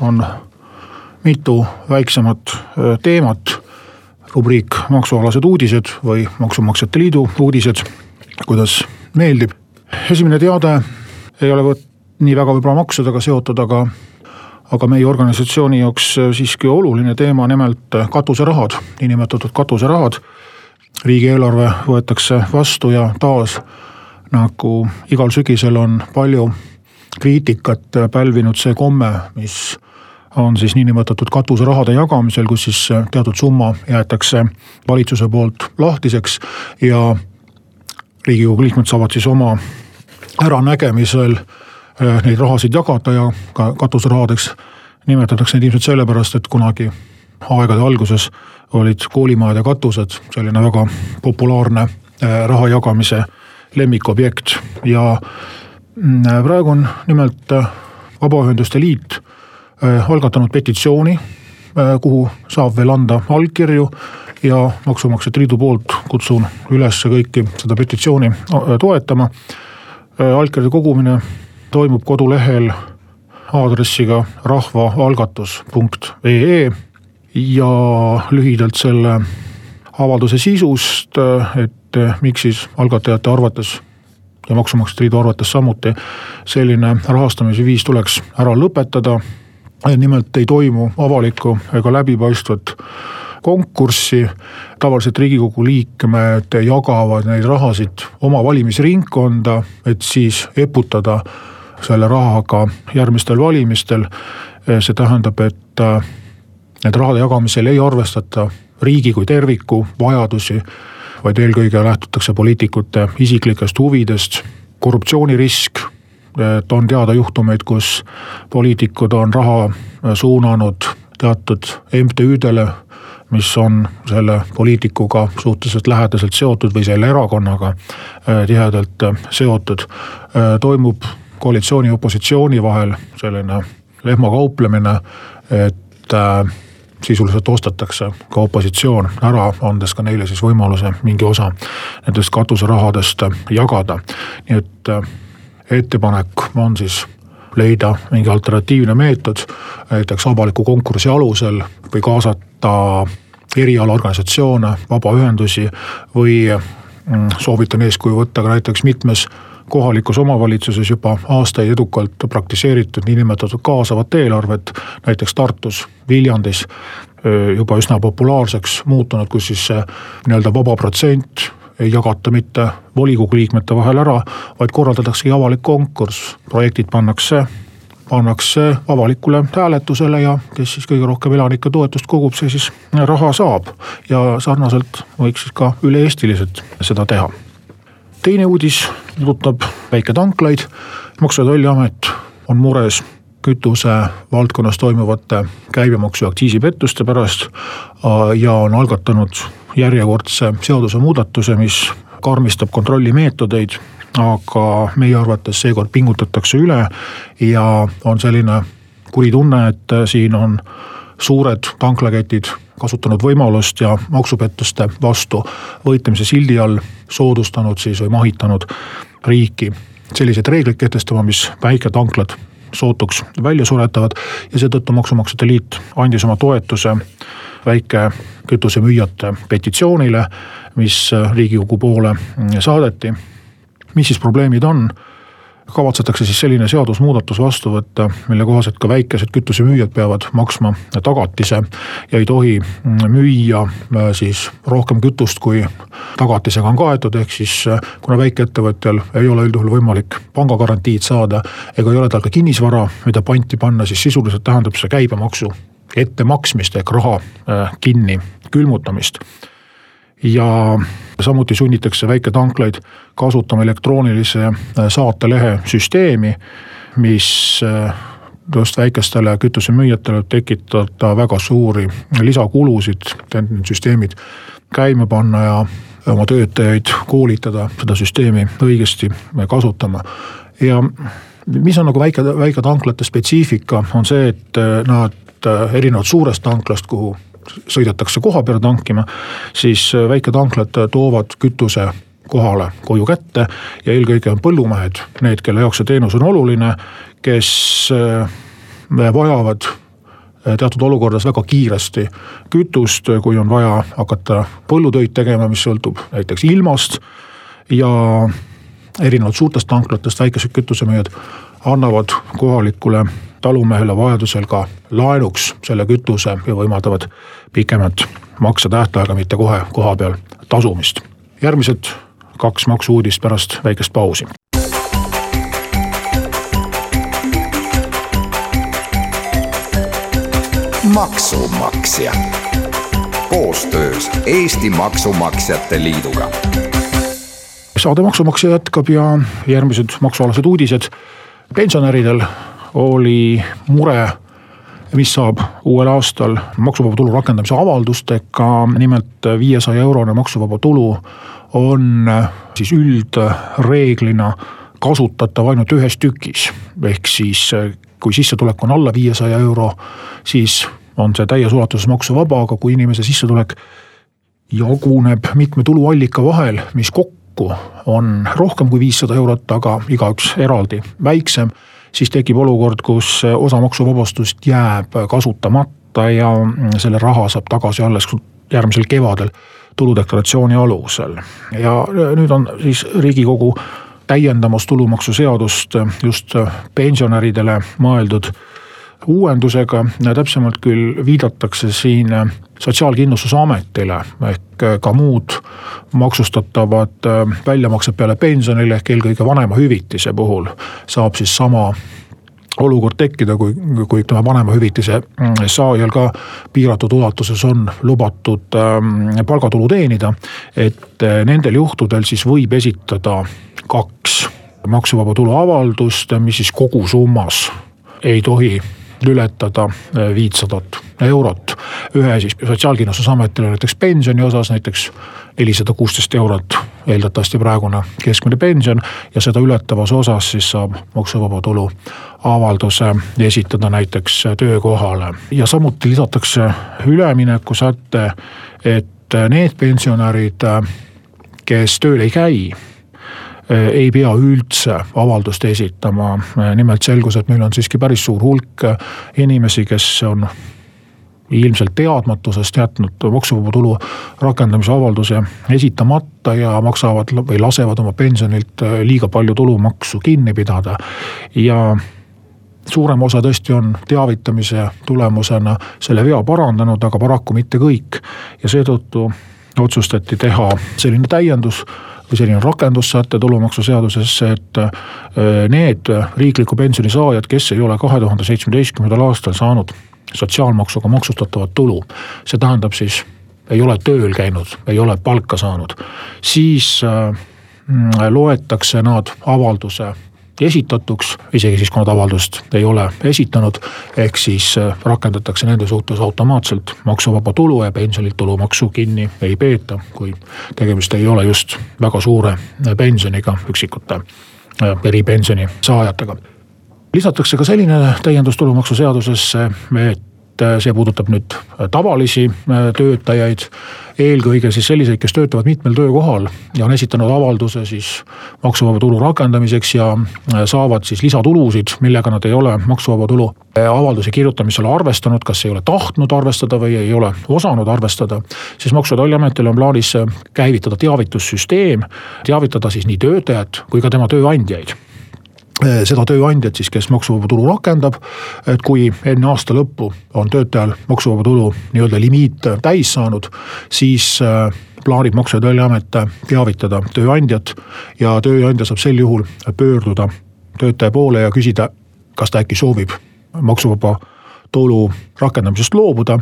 on mitu väiksemat teemat. rubriik maksualased uudised või Maksumaksjate Liidu uudised, kuidas meeldib. esimene teade ei ole võt-, nii väga võib-olla maksudega seotud, aga aga meie organisatsiooni jaoks siiski oluline teema, nimelt katuserahad, niinimetatud katuserahad. riigieelarve võetakse vastu ja taas nagu igal sügisel on palju kriitikat pälvinud see komme, mis on siis niinimetatud katuserahade jagamisel, kus siis teatud summa jäetakse valitsuse poolt lahtiseks ja riigikogu liikmed saavad siis oma äranägemisel neid rahasid jagada ja ka katuserahadeks nimetatakse neid ilmselt sellepärast, et kunagi aegade alguses olid koolimajade katused selline väga populaarne raha jagamise lemmikobjekt ja mm, praegu on nimelt Vabaühenduste Liit algatanud petitsiooni, kuhu saab veel anda allkirju ja Maksumaksjate Liidu poolt kutsun üles kõiki seda petitsiooni toetama. allkirjade kogumine toimub kodulehel aadressiga rahvaalgatus.ee ja lühidalt selle avalduse sisust, et miks siis algatajate arvates ja Maksumaksjate Liidu arvates samuti selline rahastamise viis tuleks ära lõpetada. Nimelt ei toimu avalikku ega läbipaistvat konkurssi. tavaliselt riigikogu liikmed jagavad neid rahasid oma valimisringkonda, et siis eputada selle rahaga järgmistel valimistel. see tähendab, et need rahade jagamisel ei arvestata riigi kui terviku vajadusi, vaid eelkõige lähtutakse poliitikute isiklikest huvidest. korruptsioonirisk, et on teada juhtumeid, kus poliitikud on raha suunanud teatud MTÜ-dele mis on selle poliitikuga suhteliselt lähedaselt seotud või selle erakonnaga tihedalt seotud. toimub koalitsiooni ja opositsiooni vahel selline lehmakauplemine, et sisuliselt ostetakse ka opositsioon ära, andes ka neile siis võimaluse mingi osa nendest katuserahadest jagada. nii et ettepanek on siis leida mingi alternatiivne meetod, näiteks avaliku konkursi alusel või kaasata erialaorganisatsioone, vabaühendusi või mm, soovitan eeskuju võtta ka näiteks mitmes kohalikus omavalitsuses juba aastaid edukalt praktiseeritud niinimetatud kaasavat eelarvet, näiteks Tartus, Viljandis juba üsna populaarseks muutunud, kus siis see nii-öelda vaba protsent ei jagata mitte volikogu liikmete vahel ära, vaid korraldataksegi avalik konkurss, projektid pannakse pannakse avalikule hääletusele ja kes siis kõige rohkem elanike toetust kogub, see siis raha saab. ja sarnaselt võiks siis ka üle-eestiliselt seda teha teine uudis puudutab väiketanklaid. maksu- ja tolliamet on mures kütuse valdkonnas toimuvate käibemaksu ja aktsiisipettuste pärast ja on algatanud järjekordse seadusemuudatuse, mis karmistab kontrollimeetodeid. aga meie arvates seekord pingutatakse üle ja on selline kuri tunne, et siin on suured tanklaketid kasutanud võimalust ja maksupettuste vastu võitlemise sildi all soodustanud siis või mahitanud riiki selliseid reegleid kehtestama, mis väiketanklad sootuks välja suretavad ja seetõttu Maksumaksjate Liit andis oma toetuse väikekütusemüüjate petitsioonile, mis riigikogu poole saadeti. mis siis probleemid on? Kavatsetakse siis selline seadusmuudatus vastu võtta, mille kohaselt ka väikesed kütusemüüjad peavad maksma tagatise ja ei tohi müüa äh, siis rohkem kütust, kui tagatisega on kaetud, ehk siis äh, kuna väikeettevõtjal ei ole üldjuhul võimalik pangagarantiid saada ega ei ole tal ka kinnisvara, mida panti panna, siis sisuliselt tähendab see käibemaksu ettemaksmist ehk raha äh, kinni külmutamist ja samuti sunnitakse väiketanklaid kasutama elektroonilise äh, saatelehe süsteemi, mis äh, just väikestele kütusemüüjatele tekitada väga suuri lisakulusid, et need süsteemid käima panna ja oma töötajaid koolitada seda süsteemi õigesti kasutama. ja mis on nagu väike, väiketanklate spetsiifika, on see, et nad erinevalt suurest tanklast, kuhu sõidetakse koha peale tankima, siis väiketanklad toovad kütuse kohale koju kätte ja eelkõige on põllumehed need, kelle jaoks see teenus on oluline, kes äh, vajavad äh, teatud olukordades väga kiiresti kütust, kui on vaja hakata põllutöid tegema, mis sõltub näiteks ilmast. ja erinevalt suurtest tanklatest väikesed kütusemüüjad annavad kohalikule talumehele vajadusel ka laenuks selle kütuse ja võimaldavad pikemat maksetähtaega, mitte kohe koha peal tasumist. järgmised kaks maksu-uudist pärast väikest pausi. maksumaksja koostöös Eesti Maksumaksjate Liiduga. saade Maksumaksja jätkab ja järgmised maksualased uudised. pensionäridel oli mure mis saab uuel aastal maksuvaba tulu rakendamise avaldustega, nimelt viiesaja eurone maksuvaba tulu on siis üldreeglina kasutatav ainult ühes tükis. ehk siis kui sissetulek on alla viiesaja euro, siis on see täies ulatuses maksuvaba, aga kui inimese sissetulek jaguneb mitme tuluallika vahel, mis kokku on rohkem kui viissada eurot, aga igaüks eraldi väiksem, siis tekib olukord, kus osa maksuvabastust jääb kasutamata ja selle raha saab tagasi alles järgmisel kevadel tuludeklaratsiooni alusel. ja nüüd on siis riigikogu täiendamas tulumaksuseadust just pensionäridele mõeldud uuendusega, täpsemalt küll viidatakse siin Sotsiaalkindlustusametile ehk ka muud maksustatavad väljamaksed peale pensionile ehk eelkõige vanemahüvitise puhul saab siis sama olukord tekkida, kui, kui ütleme, vanemahüvitise saajal ka piiratud ulatuses on lubatud ähm, palgatulu teenida. et äh, nendel juhtudel siis võib esitada kaks maksuvaba tulu avaldust, mis siis kogusummas ei tohi ületada äh, viitsadat eurot. ühe siis Sotsiaalkindlustusametile näiteks pensioni osas näiteks nelisada kuusteist eurot, eeldatavasti praegune keskmine pension. ja seda ületavas osas siis saab maksuvaba tulu avalduse esitada näiteks töökohale. ja samuti lisatakse üleminekusäte, et need pensionärid, kes tööl ei käi ei pea üldse avaldust esitama. nimelt selgus, et meil on siiski päris suur hulk inimesi, kes on ilmselt teadmatusest jätnud maksuvaba tulu rakendamise avalduse esitamata ja maksavad või lasevad oma pensionilt liiga palju tulumaksu kinni pidada. ja suurem osa tõesti on teavitamise tulemusena selle vea parandanud, aga paraku mitte kõik. ja seetõttu otsustati teha selline täiendus või selline rakendussäte tulumaksuseadusesse, et äh, need riikliku pensioni saajad, kes ei ole kahe tuhande seitsmeteistkümnendal aastal saanud sotsiaalmaksuga maksustatavat tulu. see tähendab siis, ei ole tööl käinud, ei ole palka saanud, siis äh, loetakse nad avalduse esitatuks, isegi siis, kui nad avaldust ei ole esitanud. ehk siis äh, rakendatakse nende suhtes automaatselt maksuvaba tulu ja pensionilt tulumaksu kinni ei peeta, kui tegemist ei ole just väga suure pensioniga üksikute äh, eripensioni saajatega lisatakse ka selline täiendus tulumaksuseadusesse, et äh, see puudutab nüüd äh, tavalisi äh, töötajaid. eelkõige siis selliseid, kes töötavad mitmel töökohal ja on esitanud avalduse siis maksuvaba tulu rakendamiseks ja saavad siis lisatulusid, millega nad ei ole maksuvaba tulu avalduse kirjutamisel arvestanud, kas ei ole tahtnud arvestada või ei ole osanud arvestada. siis Maksu- ja Tolliametil on plaanis käivitada teavitussüsteem, teavitada siis nii töötajat kui ka tema tööandjaid seda tööandjat siis, kes maksuvaba tulu rakendab. et kui enne aasta lõppu on töötajal maksuvaba tulu nii-öelda limiit täis saanud, siis eh, plaanib Maksu- ja Tolliamet teavitada tööandjat. ja tööandja saab sel juhul pöörduda töötaja poole ja küsida, kas ta äkki soovib maksuvaba tulu rakendamisest loobuda,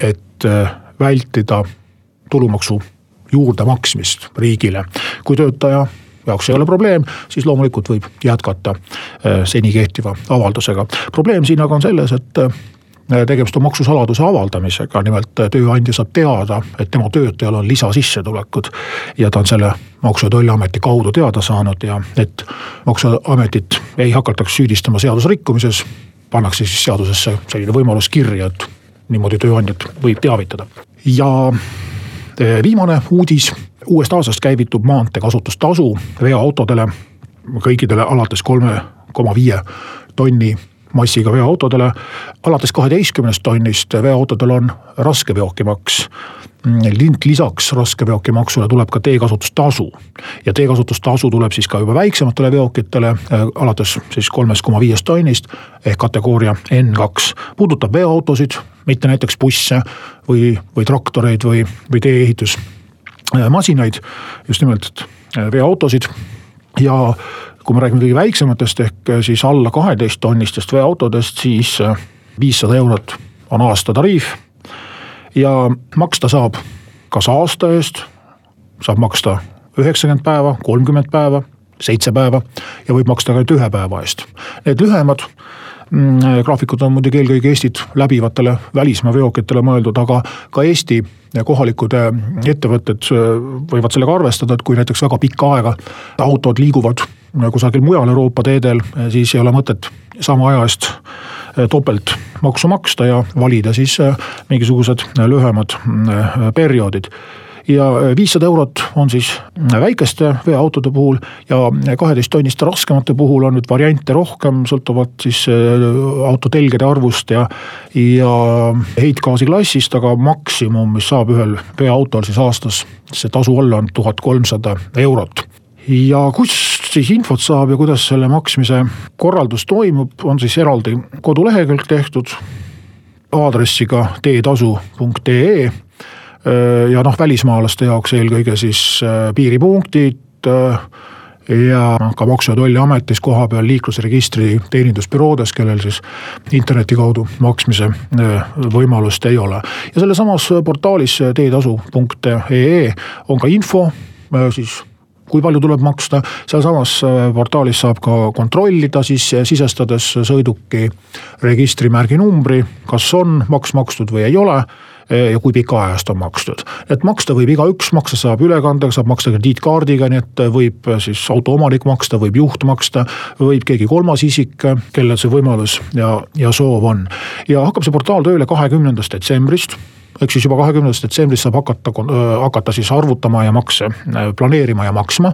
et eh, vältida tulumaksu juurdemaksmist riigile. kui töötaja jaoks ei ole probleem, siis loomulikult võib jätkata seni kehtiva avaldusega. probleem siin aga on selles, et tegemist on maksusaladuse avaldamisega, nimelt tööandja saab teada, et tema töötajal on lisasissetulekud. ja ta on selle Maksu- ja Tolliameti kaudu teada saanud ja et maksuametit ei hakataks süüdistama seaduse rikkumises, pannakse siis seadusesse selline võimalus kirja, et niimoodi tööandjat võib teavitada. ja viimane uudis, uuest aastast käivitub maanteekasutustasu veoautodele, kõikidele alates kolme koma viie tonni massiga veoautodele. alates kaheteistkümnest tonnist veoautodel on raskeveokimaks lisaks raskeveokimaksule tuleb ka teekasutustasu. ja teekasutustasu tuleb siis ka juba väiksematele veokitele äh, alates siis kolmest koma viiest tonnist ehk kategooria N2. puudutab veoautosid, mitte näiteks busse või, või traktoreid või, või tee-ehitusmasinaid, just nimelt äh, veoautosid ja kui me räägime kõige väiksematest ehk äh, siis alla kaheteist tonnistest veoautodest, siis äh, viissada eurot on aastatariif. ja maksta saab kas aasta eest, saab maksta üheksakümmend päeva, kolmkümmend päeva, seitse päeva ja võib maksta ka ainult ühe päeva eest. Need lühemad mm, graafikud on muidugi eelkõige Eestit läbivatele välismaa veokitele mõeldud, aga ka Eesti kohalikud äh, ettevõtted võivad sellega arvestada, et kui näiteks väga pikka aega autod liiguvad kusagil mujal Euroopa teedel, siis ei ole mõtet sama aja eest topelt maksu maksta ja valida siis mingisugused lühemad perioodid ja viissada eurot on siis väikeste veoautode puhul ja kaheteist tonniste raskemate puhul on nüüd variante rohkem, sõltuvalt siis auto telgede arvust ja. ja heitgaasi klassist, aga maksimum, mis saab ühel veoautol siis aastas see tasu olla, on tuhat kolmsada eurot ja kust siis infot saab ja kuidas selle maksmise korraldus toimub, on siis eraldi kodulehekülg tehtud aadressiga teetasu.ee. ja noh, välismaalaste jaoks eelkõige siis äh, piiripunktid äh, ja ka Maksu- ja Tolliametis kohapeal liiklusregistri teenindusbüroodes, kellel siis interneti kaudu maksmise äh, võimalust ei ole. ja sellesamas portaalis teetasu.ee on ka info siis kui palju tuleb maksta, sealsamas äh, portaalis saab ka kontrollida siis äh, sisestades sõiduki registrimärgi numbri, kas on maks makstud või ei ole äh, ja kui pika aja eest on makstud. et maksta võib igaüks, maksta saab ülekandega, saab maksta krediitkaardiga, nii et võib siis autoomanik maksta, võib juht maksta. võib keegi kolmas isik, kellel see võimalus ja, ja soov on. ja hakkab see portaal tööle kahekümnendast detsembrist ehk siis juba kahekümnendast detsembrist saab hakata, hakata siis arvutama ja makse planeerima ja maksma.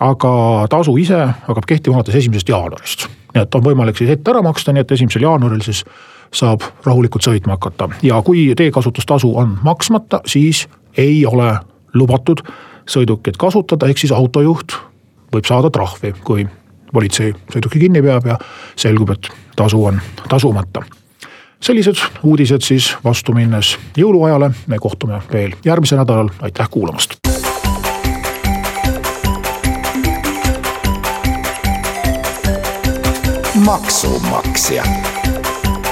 aga tasu ise hakkab kehtima alates esimesest jaanuarist. nii et on võimalik siis ette ära maksta, nii et esimesel jaanuaril siis saab rahulikult sõitma hakata. Ja kui teekasutustasu on maksmata, siis ei ole lubatud sõidukit kasutada, ehk siis autojuht võib saada trahvi, kui politsei sõiduki kinni peab ja selgub, et tasu on tasumata. Sellised uudised siis vastu minnes jõuluajale, me kohtume veel järgmisel nädalal, aitäh kuulamast. maksumaksja